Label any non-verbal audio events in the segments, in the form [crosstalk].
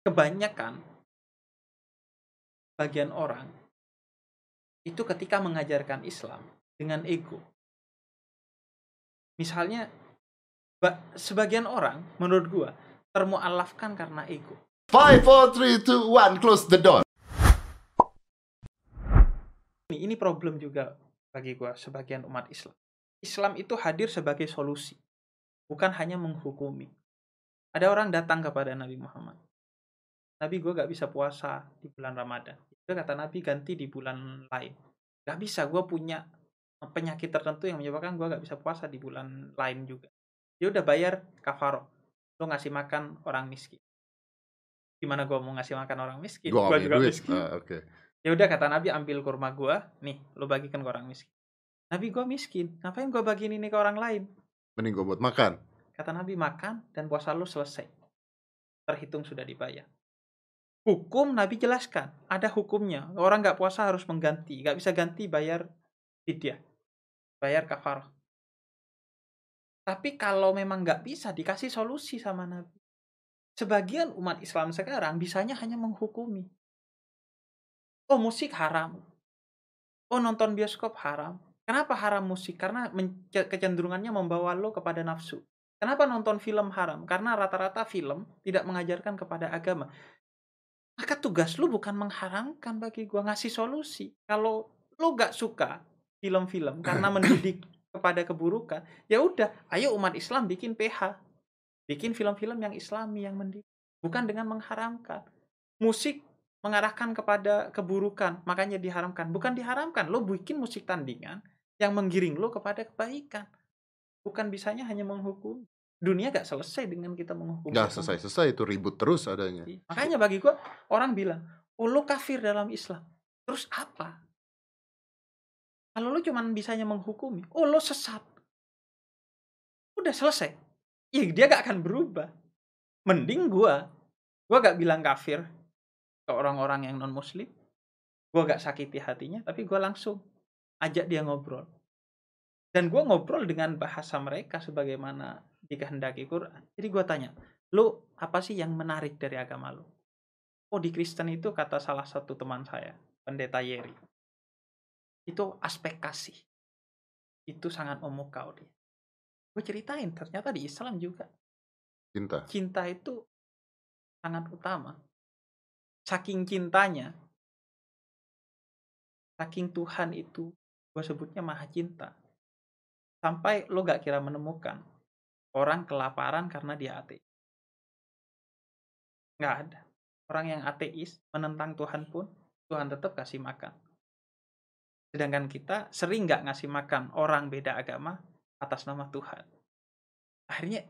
kebanyakan bagian orang itu ketika mengajarkan Islam dengan ego. Misalnya ba- sebagian orang menurut gua termualafkan karena ego. Five, four, three, two, one, close the door. Ini, ini problem juga bagi gua sebagian umat Islam. Islam itu hadir sebagai solusi, bukan hanya menghukumi. Ada orang datang kepada Nabi Muhammad. Nabi gue gak bisa puasa di bulan Ramadan. Itu kata Nabi ganti di bulan lain. Gak bisa, gue punya penyakit tertentu yang menyebabkan gue gak bisa puasa di bulan lain juga. Dia udah bayar kafaroh. Lo ngasih makan orang miskin. Gimana gue mau ngasih makan orang miskin? Punya juga duit. miskin. Ah, Oke. Ya udah kata Nabi ambil kurma gua, nih lo bagikan ke orang miskin. Nabi gua miskin, ngapain gua bagiin ini ke orang lain? Mending gue buat makan. Kata Nabi makan dan puasa lo selesai. Terhitung sudah dibayar. Hukum Nabi jelaskan, ada hukumnya. Orang nggak puasa harus mengganti, nggak bisa ganti bayar fidyah, bayar kafarah. Tapi kalau memang nggak bisa dikasih solusi sama Nabi. Sebagian umat Islam sekarang bisanya hanya menghukumi. Oh musik haram. Oh nonton bioskop haram. Kenapa haram musik? Karena kecenderungannya membawa lo kepada nafsu. Kenapa nonton film haram? Karena rata-rata film tidak mengajarkan kepada agama. Maka tugas lu bukan mengharamkan bagi gua ngasih solusi. Kalau lu gak suka film-film karena [coughs] mendidik kepada keburukan, ya udah, ayo umat Islam bikin PH. Bikin film-film yang islami yang mendidik. Bukan dengan mengharamkan. Musik mengarahkan kepada keburukan, makanya diharamkan. Bukan diharamkan, lo bikin musik tandingan yang menggiring lo kepada kebaikan. Bukan bisanya hanya menghukum. Dunia gak selesai dengan kita menghukum. Sesama. selesai-selesai itu ribut terus adanya. Iya. Makanya bagi gua orang bilang, "Oh, lu kafir dalam Islam." Terus apa? Kalau lu cuman bisanya menghukumi, "Oh, lu sesat." Udah selesai. Iya, dia gak akan berubah. Mending gua gua gak bilang kafir ke orang-orang yang non muslim. Gua gak sakiti hatinya, tapi gua langsung ajak dia ngobrol. Dan gua ngobrol dengan bahasa mereka sebagaimana dikehendaki Quran. Jadi gua tanya, lu apa sih yang menarik dari agama lu? Oh di Kristen itu kata salah satu teman saya, pendeta Yeri. Itu aspek kasih. Itu sangat memukau dia. Gue ceritain, ternyata di Islam juga. Cinta. Cinta itu sangat utama. Saking cintanya, saking Tuhan itu, gue sebutnya maha cinta. Sampai lo gak kira menemukan orang kelaparan karena dia ateis. Nggak ada. Orang yang ateis menentang Tuhan pun Tuhan tetap kasih makan. Sedangkan kita sering nggak ngasih makan orang beda agama atas nama Tuhan. Akhirnya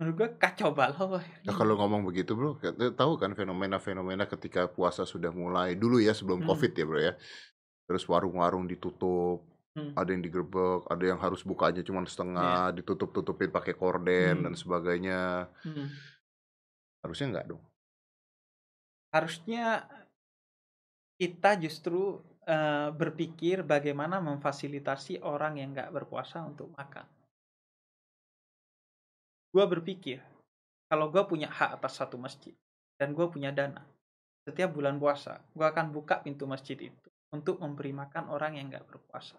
menurut gue kacau balau. Nah, kalau ngomong begitu bro, kita tahu kan fenomena-fenomena ketika puasa sudah mulai dulu ya sebelum Hmm. covid ya bro ya. Terus warung-warung ditutup, Hmm. ada yang digerebek, ada yang harus bukanya cuma setengah, ditutup-tutupin pakai korden Hmm. dan sebagainya. Hmm. Harusnya nggak dong. Harusnya kita justru eh, berpikir bagaimana memfasilitasi orang yang nggak berpuasa untuk makan. Gua berpikir kalau gua punya hak atas satu masjid dan gua punya dana, setiap bulan puasa gua akan buka pintu masjid itu untuk memberi makan orang yang nggak berpuasa.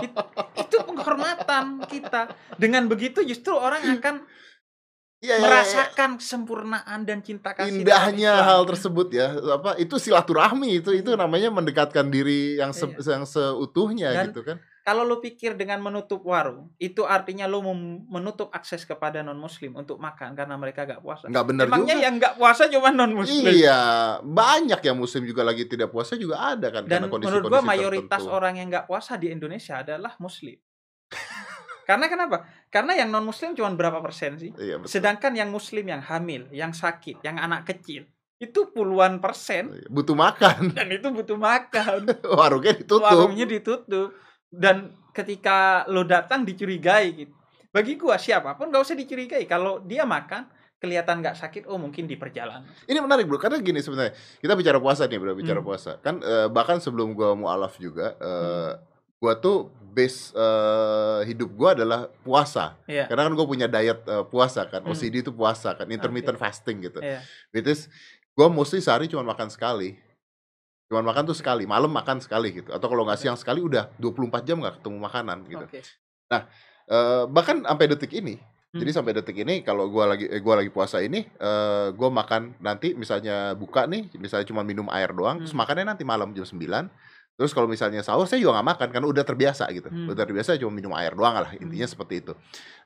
It- [laughs] itu penghormatan kita. Dengan begitu justru orang akan Iya, iya, iya. merasakan kesempurnaan dan cinta kasih indahnya hal tersebut ya. Apa itu silaturahmi itu itu namanya mendekatkan diri yang se- yang seutuhnya Dan gitu kan Kalau lu pikir dengan menutup warung, itu artinya lu mem- menutup akses kepada non muslim untuk makan karena mereka gak puasa. nggak benar Emangnya juga yang gak puasa cuma non muslim. iya banyak yang muslim juga lagi tidak puasa juga ada kan Dan karena kondisi menurut gua mayoritas orang yang gak puasa di Indonesia adalah muslim. karena kenapa? Karena yang non muslim cuma berapa persen sih? iya, betul. Sedangkan yang muslim yang hamil, yang sakit, yang anak kecil itu puluhan persen butuh makan dan itu butuh makan. [laughs] warungnya ditutup warungnya ditutup dan ketika lo datang dicurigai gitu bagi gua siapa pun gak usah dicurigai kalau dia makan kelihatan nggak sakit oh mungkin di perjalanan Ini menarik bro, karena gini sebenarnya kita bicara puasa nih bro, bicara Hmm. puasa kan eh, bahkan sebelum gua mualaf juga eh, gua tuh base uh, hidup gua adalah puasa. Iya. Karena kan gue punya diet uh, puasa kan, Hmm. OCD itu puasa kan, intermittent fasting gitu. Which is gue mostly sehari cuma makan sekali. Cuma makan tuh sekali, malam makan sekali gitu. Atau kalau nggak siang sekali udah 24 jam nggak ketemu makanan gitu. Oke. Eh, bahkan sampai detik ini. Hmm. Jadi sampai detik ini kalau gua lagi eh, gua lagi puasa ini eh gua makan nanti misalnya buka nih, misalnya cuma minum air doang, terus Hmm. makannya nanti malam jam 9. Terus kalau misalnya sahur saya juga nggak makan karena udah terbiasa gitu. Hmm. Udah terbiasa cuma minum air doang lah, intinya Hmm. seperti itu.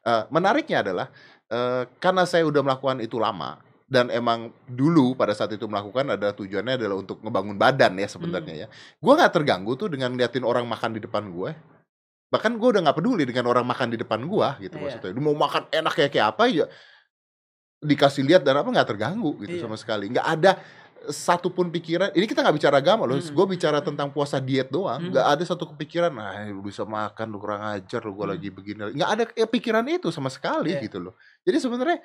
Eh, menariknya adalah eh, karena saya udah melakukan itu lama dan emang dulu pada saat itu melakukan ada tujuannya adalah untuk ngebangun badan ya sebenarnya ya. Gua nggak terganggu tuh dengan ngeliatin orang makan di depan gue. Bahkan gue udah nggak peduli dengan orang makan di depan gua gitu Iya. maksudnya. Dia mau makan enak kayak kayak apa ya dikasih lihat dan apa nggak terganggu gitu Iya. sama sekali. Nggak ada satupun pikiran. Ini kita nggak bicara agama loh. Hmm. Gue bicara tentang puasa diet doang. Hmm. Nggak ada satu kepikiran. Nah, lu bisa makan lu kurang ajar lu gue Hmm. lagi begini. Nggak ada ya, pikiran itu sama sekali Iya. gitu loh. Jadi sebenarnya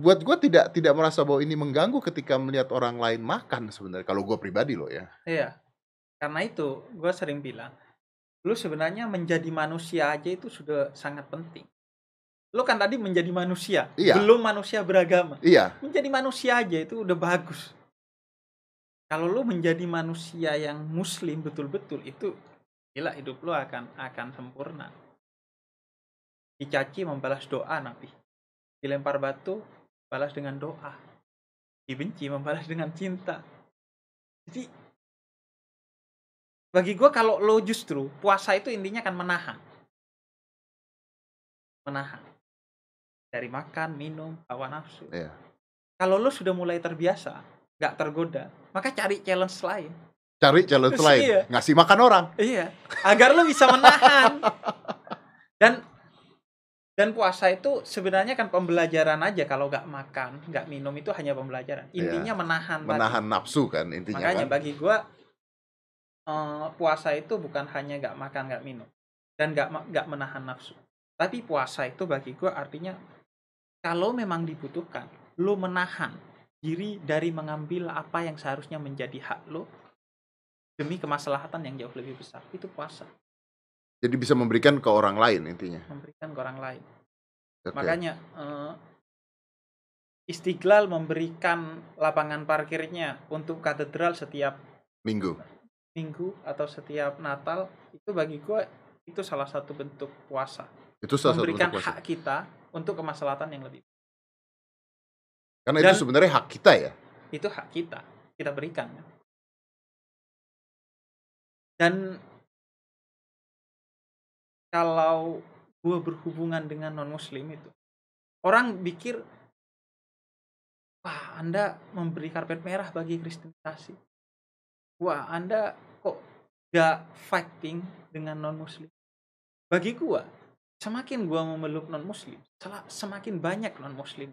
buat gue tidak tidak merasa bahwa ini mengganggu ketika melihat orang lain makan sebenarnya. Kalau gue pribadi loh ya. Iya. Karena itu gue sering bilang, lu sebenarnya menjadi manusia aja itu sudah sangat penting. Lu kan tadi menjadi manusia, Iya. belum manusia beragama. Iya. Menjadi manusia aja itu udah bagus. Kalau lu menjadi manusia yang muslim betul-betul itu gila hidup lu akan akan sempurna. Dicaci membalas doa Nabi. Dilempar batu balas dengan doa. Dibenci membalas dengan cinta. Jadi bagi gua kalau lo justru puasa itu intinya kan menahan. Menahan. Dari makan, minum, hawa nafsu. Iya. Kalau lo sudah mulai terbiasa, nggak tergoda, maka cari challenge lain. Cari challenge Terus [laughs] lain. iya. Ngasih makan orang. Iya, agar lo bisa menahan. [laughs] Dan dan puasa itu sebenarnya kan pembelajaran aja kalau nggak makan, nggak minum itu hanya pembelajaran. Intinya menahan. tadi. Menahan nafsu kan intinya Makanya kan. bagi gua eh, puasa itu bukan hanya nggak makan, nggak minum dan nggak nggak menahan nafsu. Tapi puasa itu bagi gua artinya kalau memang dibutuhkan, lo menahan diri dari mengambil apa yang seharusnya menjadi hak lo demi kemaslahatan yang jauh lebih besar. Itu puasa, Jadi bisa memberikan ke orang lain intinya. memberikan ke orang lain. Oke. Makanya eh, Istiqlal memberikan lapangan parkirnya untuk katedral setiap Minggu. minggu atau setiap Natal itu bagi gue itu salah satu bentuk puasa Itu salah satu memberikan bentuk puasa. hak kita untuk kemaslahatan yang lebih Karena Dan- itu sebenarnya hak kita ya. itu hak kita kita berikan dan kalau gue berhubungan dengan non muslim itu orang pikir wah anda memberi karpet merah bagi kristenisasi wah anda kok gak fighting dengan non muslim bagi gua semakin gua memeluk non muslim semakin banyak non muslim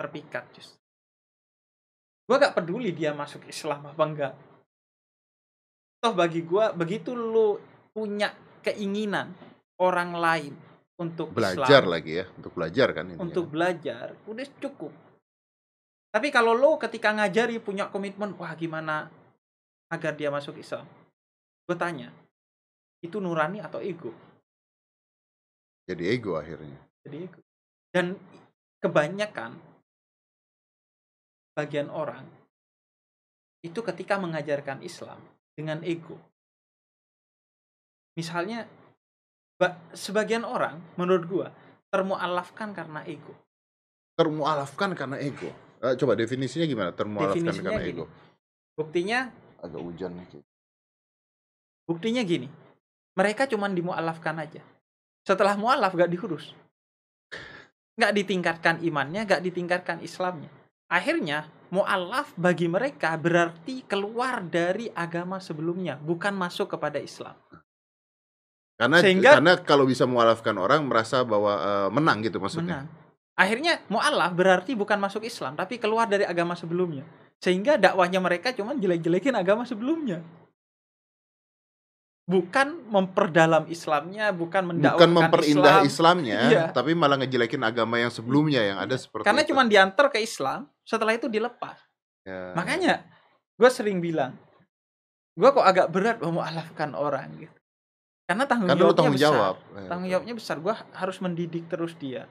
terpikat justru gua gak peduli dia masuk Islam apa enggak. Toh bagi gua begitu lu punya keinginan orang lain untuk Belajar Islam, lagi ya, untuk belajar kan intinya. untuk belajar udah cukup. Tapi kalau lo ketika ngajari punya komitmen wah gimana agar dia masuk Islam? Gue tanya itu nurani atau ego? Jadi ego akhirnya. jadi ego. Dan kebanyakan bagian orang itu ketika mengajarkan Islam dengan ego. Misalnya sebagian orang menurut gua termualafkan karena ego Termualafkan karena ego. Eh, coba definisinya gimana? Termualafkan Definisinya karena gini. ego. buktinya Agak hujan nih. Buktinya gini, mereka cuman dimualafkan aja. Setelah mualaf gak diurus. Gak ditingkatkan imannya, gak ditingkatkan Islamnya. Akhirnya mualaf bagi mereka berarti keluar dari agama sebelumnya, bukan masuk kepada Islam. Karena Sehingga- karena kalau bisa mualafkan orang merasa bahwa eh, menang gitu maksudnya. Menang. Akhirnya mualaf berarti bukan masuk Islam, tapi keluar dari agama sebelumnya. Sehingga dakwahnya mereka cuman jelek-jelekin agama sebelumnya. Bukan memperdalam Islamnya, bukan mendakwahkan Bukan memperindah Islam. Islamnya, Iya. tapi malah ngejelekin agama yang sebelumnya yang ada seperti Karena itu. cuma diantar ke Islam, setelah itu dilepas. Ya. Makanya gue sering bilang, gue kok agak berat memualafkan orang gitu. Karena tanggung Karena jawabnya tanggung besar. jawab. Eh, Tanggung jawabnya besar. Gua harus mendidik terus dia.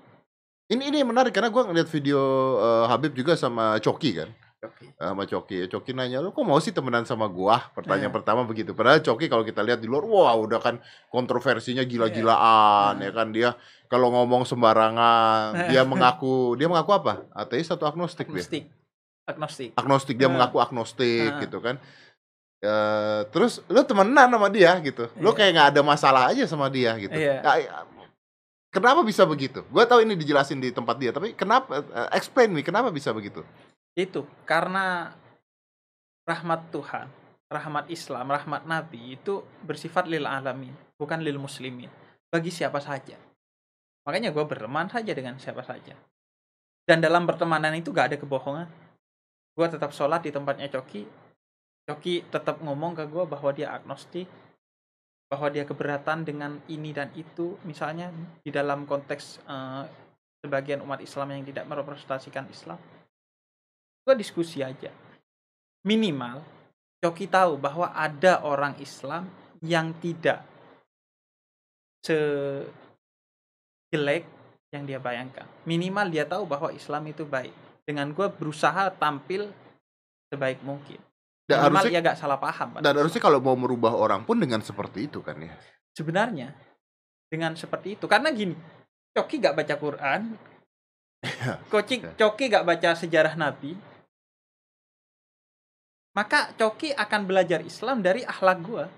Ini ini menarik karena gua ngeliat video eh, Habib juga sama Coki kan. Oke. sama Coki. Coki nanya, lu kok mau sih temenan sama gua? Pertanyaan Iya. pertama begitu. Padahal Coki kalau kita lihat di luar, wah udah kan kontroversinya gila-gilaan Iya. ya kan dia kalau ngomong sembarangan, dia Iya. [laughs] mengaku dia mengaku apa? Ateis atau agnostik dia? Agnostik. Agnostik. Agnostik dia Nah. mengaku agnostik Nah. gitu kan. Eh, terus lu temenan sama dia gitu. Lu Iya. kayak nggak ada masalah aja sama dia gitu. Iya. Kayak- Kenapa bisa begitu? Gua tahu ini dijelasin di tempat dia, tapi kenapa? eh, explain me, kenapa bisa begitu? Itu karena rahmat Tuhan, rahmat Islam, rahmat Nabi itu bersifat lil alamin, bukan lil muslimin. Bagi siapa saja. Makanya gue berteman saja dengan siapa saja. Dan dalam pertemanan itu gak ada kebohongan. Gue tetap sholat di tempatnya Coki. Coki tetap ngomong ke gue bahwa dia agnostik, bahwa dia keberatan dengan ini dan itu. Misalnya di dalam konteks eh, sebagian umat Islam yang tidak merepresentasikan Islam gue diskusi aja. Minimal Coki tahu bahwa ada orang Islam yang tidak sejelek yang dia bayangkan. Minimal dia tahu bahwa Islam itu baik. Dengan gue berusaha tampil sebaik mungkin Dan minimal harusnya ia gak salah paham dan Islam. harusnya kalau mau merubah orang pun dengan seperti itu kan ya. sebenarnya dengan seperti itu. Karena gini Coki gak baca Quran [laughs] Coki Coki gak baca sejarah Nabi maka Coki akan belajar Islam dari akhlak gua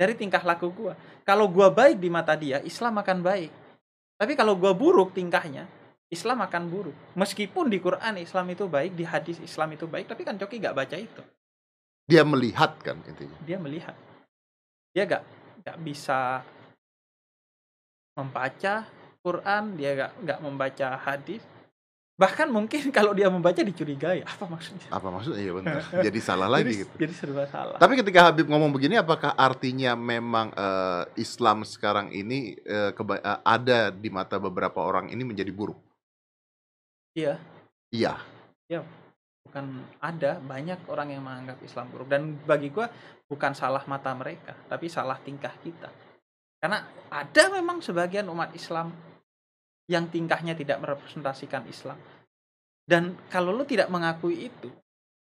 dari tingkah laku gua. Kalau gua baik di mata dia Islam akan baik. Tapi kalau gua buruk tingkahnya Islam akan buruk. Meskipun di Quran Islam itu baik di hadis Islam itu baik tapi kan Coki gak baca itu Dia melihat kan intinya. dia melihat dia gak gak bisa membaca Quran dia gak gak membaca hadis bahkan mungkin kalau dia membaca dicurigai apa maksudnya Apa maksudnya? Iya benar. [laughs] Jadi salah jadi, lagi gitu. jadi serba salah Tapi ketika Habib ngomong begini, apakah artinya memang eh, Islam sekarang ini keba- eh, ada di mata beberapa orang ini menjadi buruk? iya Iya. Bukan ada banyak orang yang menganggap Islam buruk. Dan bagi gua bukan salah mata mereka tapi salah tingkah kita. Karena ada memang sebagian umat Islam yang tingkahnya tidak merepresentasikan Islam. Dan kalau lu tidak mengakui itu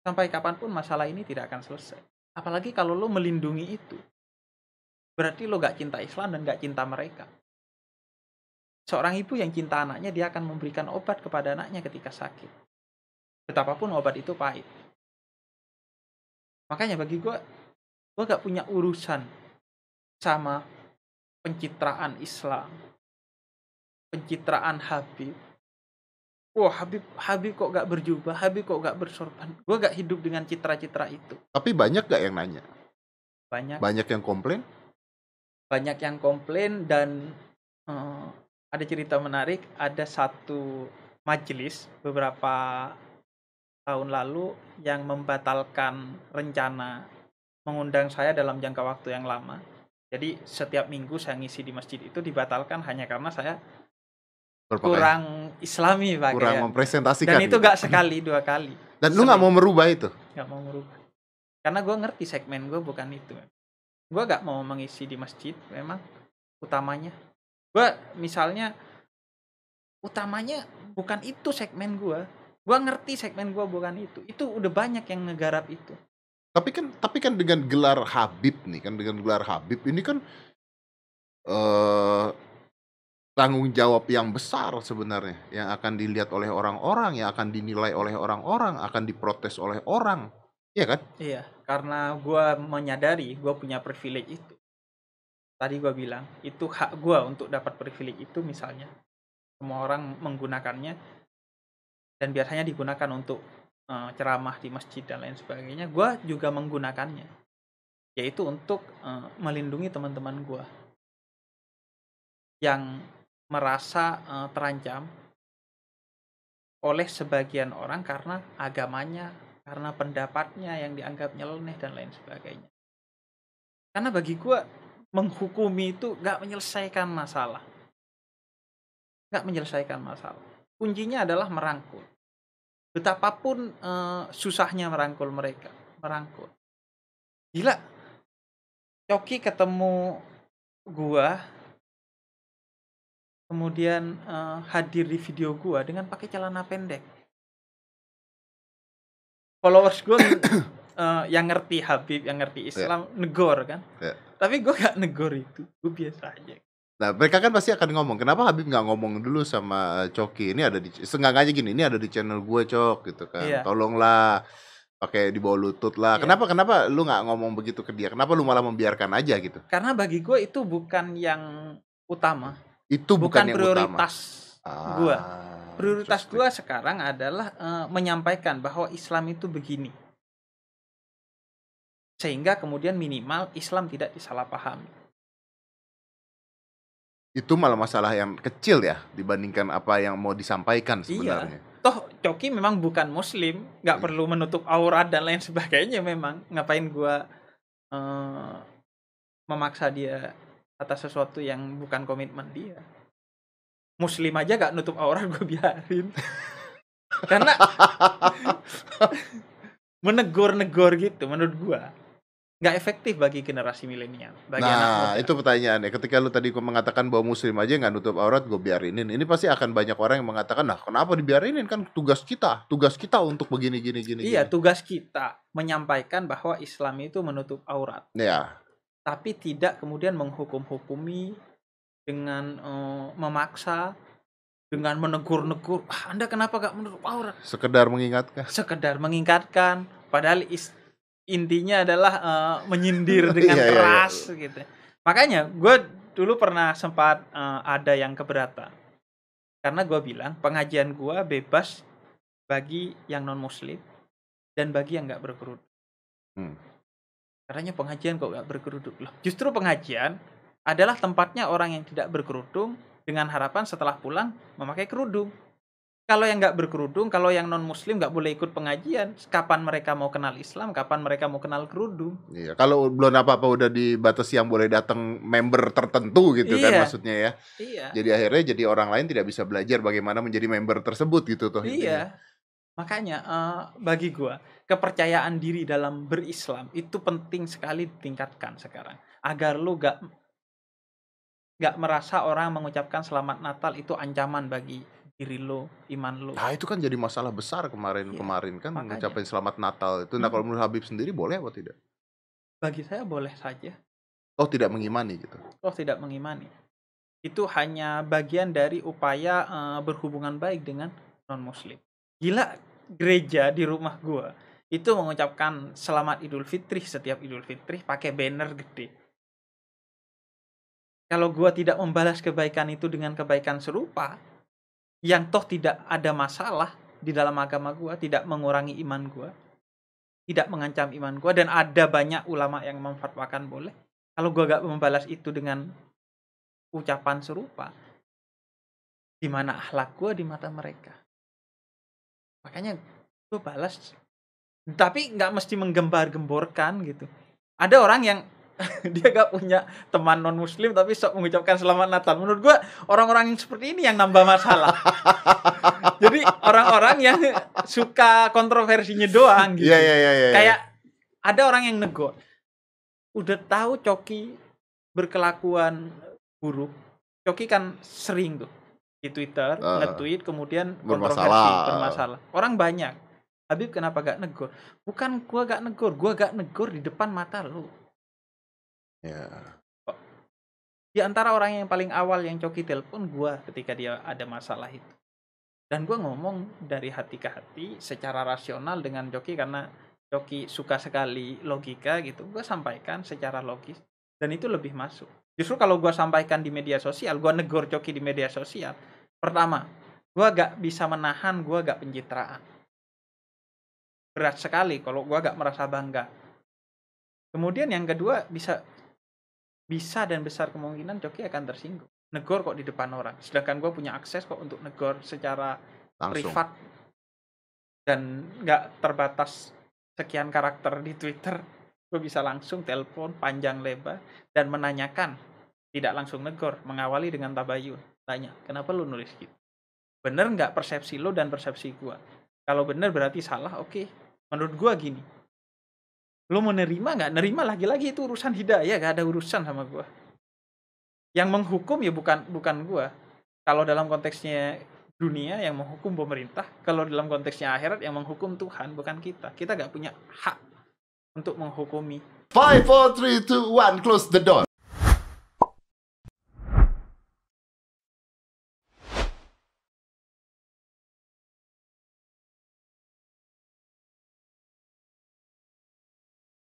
sampai kapan pun masalah ini tidak akan selesai. Apalagi kalau lu melindungi itu berarti lu gak cinta Islam dan gak cinta mereka. Seorang ibu yang cinta anaknya dia akan memberikan obat kepada anaknya ketika sakit betapapun obat itu pahit. Makanya bagi gue, gue gak punya urusan sama pencitraan Islam, pencitraan Habib. Wah Habib, Habib kok gak berjubah, Habib kok gak bersorban. Gue gak hidup dengan citra-citra itu. Tapi banyak gak yang nanya? Banyak, Banyak yang komplain? banyak yang komplain dan eh, ada cerita menarik. Ada satu majelis beberapa tahun lalu yang membatalkan rencana mengundang saya dalam jangka waktu yang lama. Jadi setiap minggu saya ngisi di masjid itu dibatalkan hanya karena saya Berpakaian? kurang islami pak kurang mempresentasikan. Dan itu gitu. gak sekali dua kali, Dan lu nggak sering. mau merubah itu? gak mau merubah. Karena gue ngerti segmen gue bukan itu. Gue gak mau mengisi di masjid memang utamanya. Gue misalnya utamanya bukan itu segmen gue. Gue ngerti segmen gue bukan itu. Itu udah banyak yang ngegarap itu. Tapi kan tapi kan dengan gelar Habib nih kan dengan gelar Habib ini kan eh tanggung jawab yang besar sebenarnya yang akan dilihat oleh orang-orang, yang akan dinilai oleh orang-orang, akan diprotes oleh orang. Iya kan? Iya, karena gue menyadari gue punya privilege itu. Tadi gue bilang, itu hak gue untuk dapat privilege itu misalnya. Semua orang menggunakannya dan biasanya digunakan untuk eh, ceramah di masjid dan lain sebagainya. Gue juga menggunakannya, yaitu untuk eh, melindungi teman-teman gue yang merasa eh, terancam oleh sebagian orang karena agamanya karena pendapatnya yang dianggap nyeleneh dan lain sebagainya. Karena bagi gue menghukumi itu gak menyelesaikan masalah, gak menyelesaikan masalah. Kuncinya adalah merangkul. Betapapun eh, susahnya merangkul mereka, merangkul. Gila, Coki ketemu gua kemudian eh, hadir di video gua dengan pakai celana pendek. Followers gua [coughs] eh, yang ngerti Habib, yang ngerti Islam negor kan. Ya. Tapi gua gak negor itu, gua biasa aja. Nah, mereka kan pasti akan ngomong, kenapa Habib nggak ngomong dulu sama Coki? Ini ada di, seenggaknya gini, ini ada di channel gue Cok, gitu kan. Iya. Tolonglah, pakai di bawah lutut lah. Iya. Kenapa, kenapa lu nggak ngomong begitu ke dia? Kenapa lu malah membiarkan aja gitu? Karena bagi gua itu bukan yang utama, Itu bukan, bukan, yang prioritas utama. Ah, Prioritas interesting. gua sekarang adalah eh, menyampaikan bahwa Islam itu begini. Sehingga kemudian minimal Islam tidak disalahpahami. Itu malah masalah yang kecil ya dibandingkan apa yang mau disampaikan Iya. sebenarnya. Toh Coki memang bukan muslim, nggak Iya. perlu menutup aurat dan lain sebagainya memang. Ngapain gua eh, memaksa dia atas sesuatu yang bukan komitmen dia. Muslim aja gak nutup aurat gue biarin. Karena [laughs] menegur-negur gitu menurut gua nggak efektif bagi generasi milenial, bagi anak. Nah, itu pertanyaannya. Ketika lu tadi mengatakan bahwa muslim aja nggak nutup aurat, gue biarinin. Ini pasti akan banyak orang yang mengatakan, nah kenapa dibiarinin? Kan tugas kita, tugas kita untuk begini, gini, gini. Iya, gini." tugas kita menyampaikan bahwa Islam itu menutup aurat, Ya, tapi tidak kemudian menghukum-hukumi dengan eh, memaksa, dengan menegur-negur. Ah, anda kenapa gak menutup aurat? sekedar mengingatkan. Sekedar mengingatkan, padahal is- intinya adalah eh, menyindir [laughs] dengan Iya, iya, iya. keras gitu. Makanya gue dulu pernah sempat eh, ada yang keberatan, karena gue bilang pengajian gue bebas bagi yang non muslim dan bagi yang nggak berkerudung. Hmm. Katanya pengajian kok nggak berkerudung loh. Justru pengajian adalah tempatnya orang yang tidak berkerudung dengan harapan setelah pulang memakai kerudung. Kalau yang nggak berkerudung, kalau yang non muslim nggak boleh ikut pengajian, kapan mereka mau kenal Islam, kapan mereka mau kenal kerudung? Iya, kalau belum apa-apa udah dibatasi yang boleh datang member tertentu gitu kan Iya. maksudnya ya. Iya. Jadi akhirnya jadi orang lain tidak bisa belajar bagaimana menjadi member tersebut gitu intinya. Iya. Makanya eh, bagi gua kepercayaan diri dalam berislam itu penting sekali ditingkatkan sekarang agar lu gak gak merasa orang mengucapkan selamat Natal itu ancaman bagi diri lu, iman lu. Nah, itu kan jadi masalah besar kemarin-kemarin kan makanya. ngucapin selamat Natal itu. Nah, Hmm. kalau menurut Habib sendiri boleh apa tidak? Bagi saya boleh saja. Oh, tidak mengimani gitu. Toh tidak mengimani. Itu hanya bagian dari upaya eh, berhubungan baik dengan non muslim. Gila gereja di rumah gua itu mengucapkan selamat Idul Fitri setiap Idul Fitri pakai banner gede. Kalau gua tidak membalas kebaikan itu dengan kebaikan serupa yang toh tidak ada masalah di dalam agama gua, tidak mengurangi iman gua, tidak mengancam iman gua dan ada banyak ulama yang memfatwakan boleh. Kalau gua gak membalas itu dengan ucapan serupa, di mana akhlak gua di mata mereka. Makanya gue balas, tapi nggak mesti menggembar-gemborkan gitu. Ada orang yang [laughs] dia gak punya teman non muslim tapi sok mengucapkan selamat Natal. Menurut gua orang-orang yang seperti ini yang nambah masalah. [laughs] Jadi orang-orang yang suka kontroversinya doang gitu. Iya, iya, iya, iya. Kayak ada orang yang nego. Udah tahu Coki berkelakuan buruk. Coki kan sering tuh di Twitter Ah. nge-tweet kemudian Bermasalah. kontroversi bermasalah. Orang banyak. Habib kenapa gak negor? Bukan gua gak negor, gua gak negor di depan mata lu. Iya. Di antara orang yang paling awal yang Coki telepon gua ketika dia ada masalah itu. Dan gua ngomong dari hati ke hati secara rasional dengan Coki karena Coki suka sekali logika gitu. Gua sampaikan secara logis dan itu lebih masuk. Justru kalau gua sampaikan di media sosial, gua negor Coki di media sosial. Pertama, gua gak bisa menahan, gua gak pencitraan. Berat sekali kalau gua gak merasa bangga. Kemudian yang kedua bisa bisa dan besar kemungkinan Coki akan tersinggung. Negor kok di depan orang. Sedangkan gue punya akses kok untuk negor secara Langsung. privat dan nggak terbatas sekian karakter di Twitter. Gue bisa langsung telepon panjang lebar dan menanyakan, tidak langsung negor, mengawali dengan tabayun. Tanya, kenapa lu nulis gitu? Bener nggak persepsi lo dan persepsi gue? Kalau bener berarti salah, oke. Menurut gue gini, lo mau nerima nggak? Nerima lagi-lagi itu urusan hidayah, gak ada urusan sama gue. Yang menghukum ya bukan bukan gua. Kalau dalam konteksnya dunia yang menghukum pemerintah, kalau dalam konteksnya akhirat yang menghukum Tuhan bukan kita. Kita nggak punya hak untuk menghukumi. Five, four, three, two, one, close the door.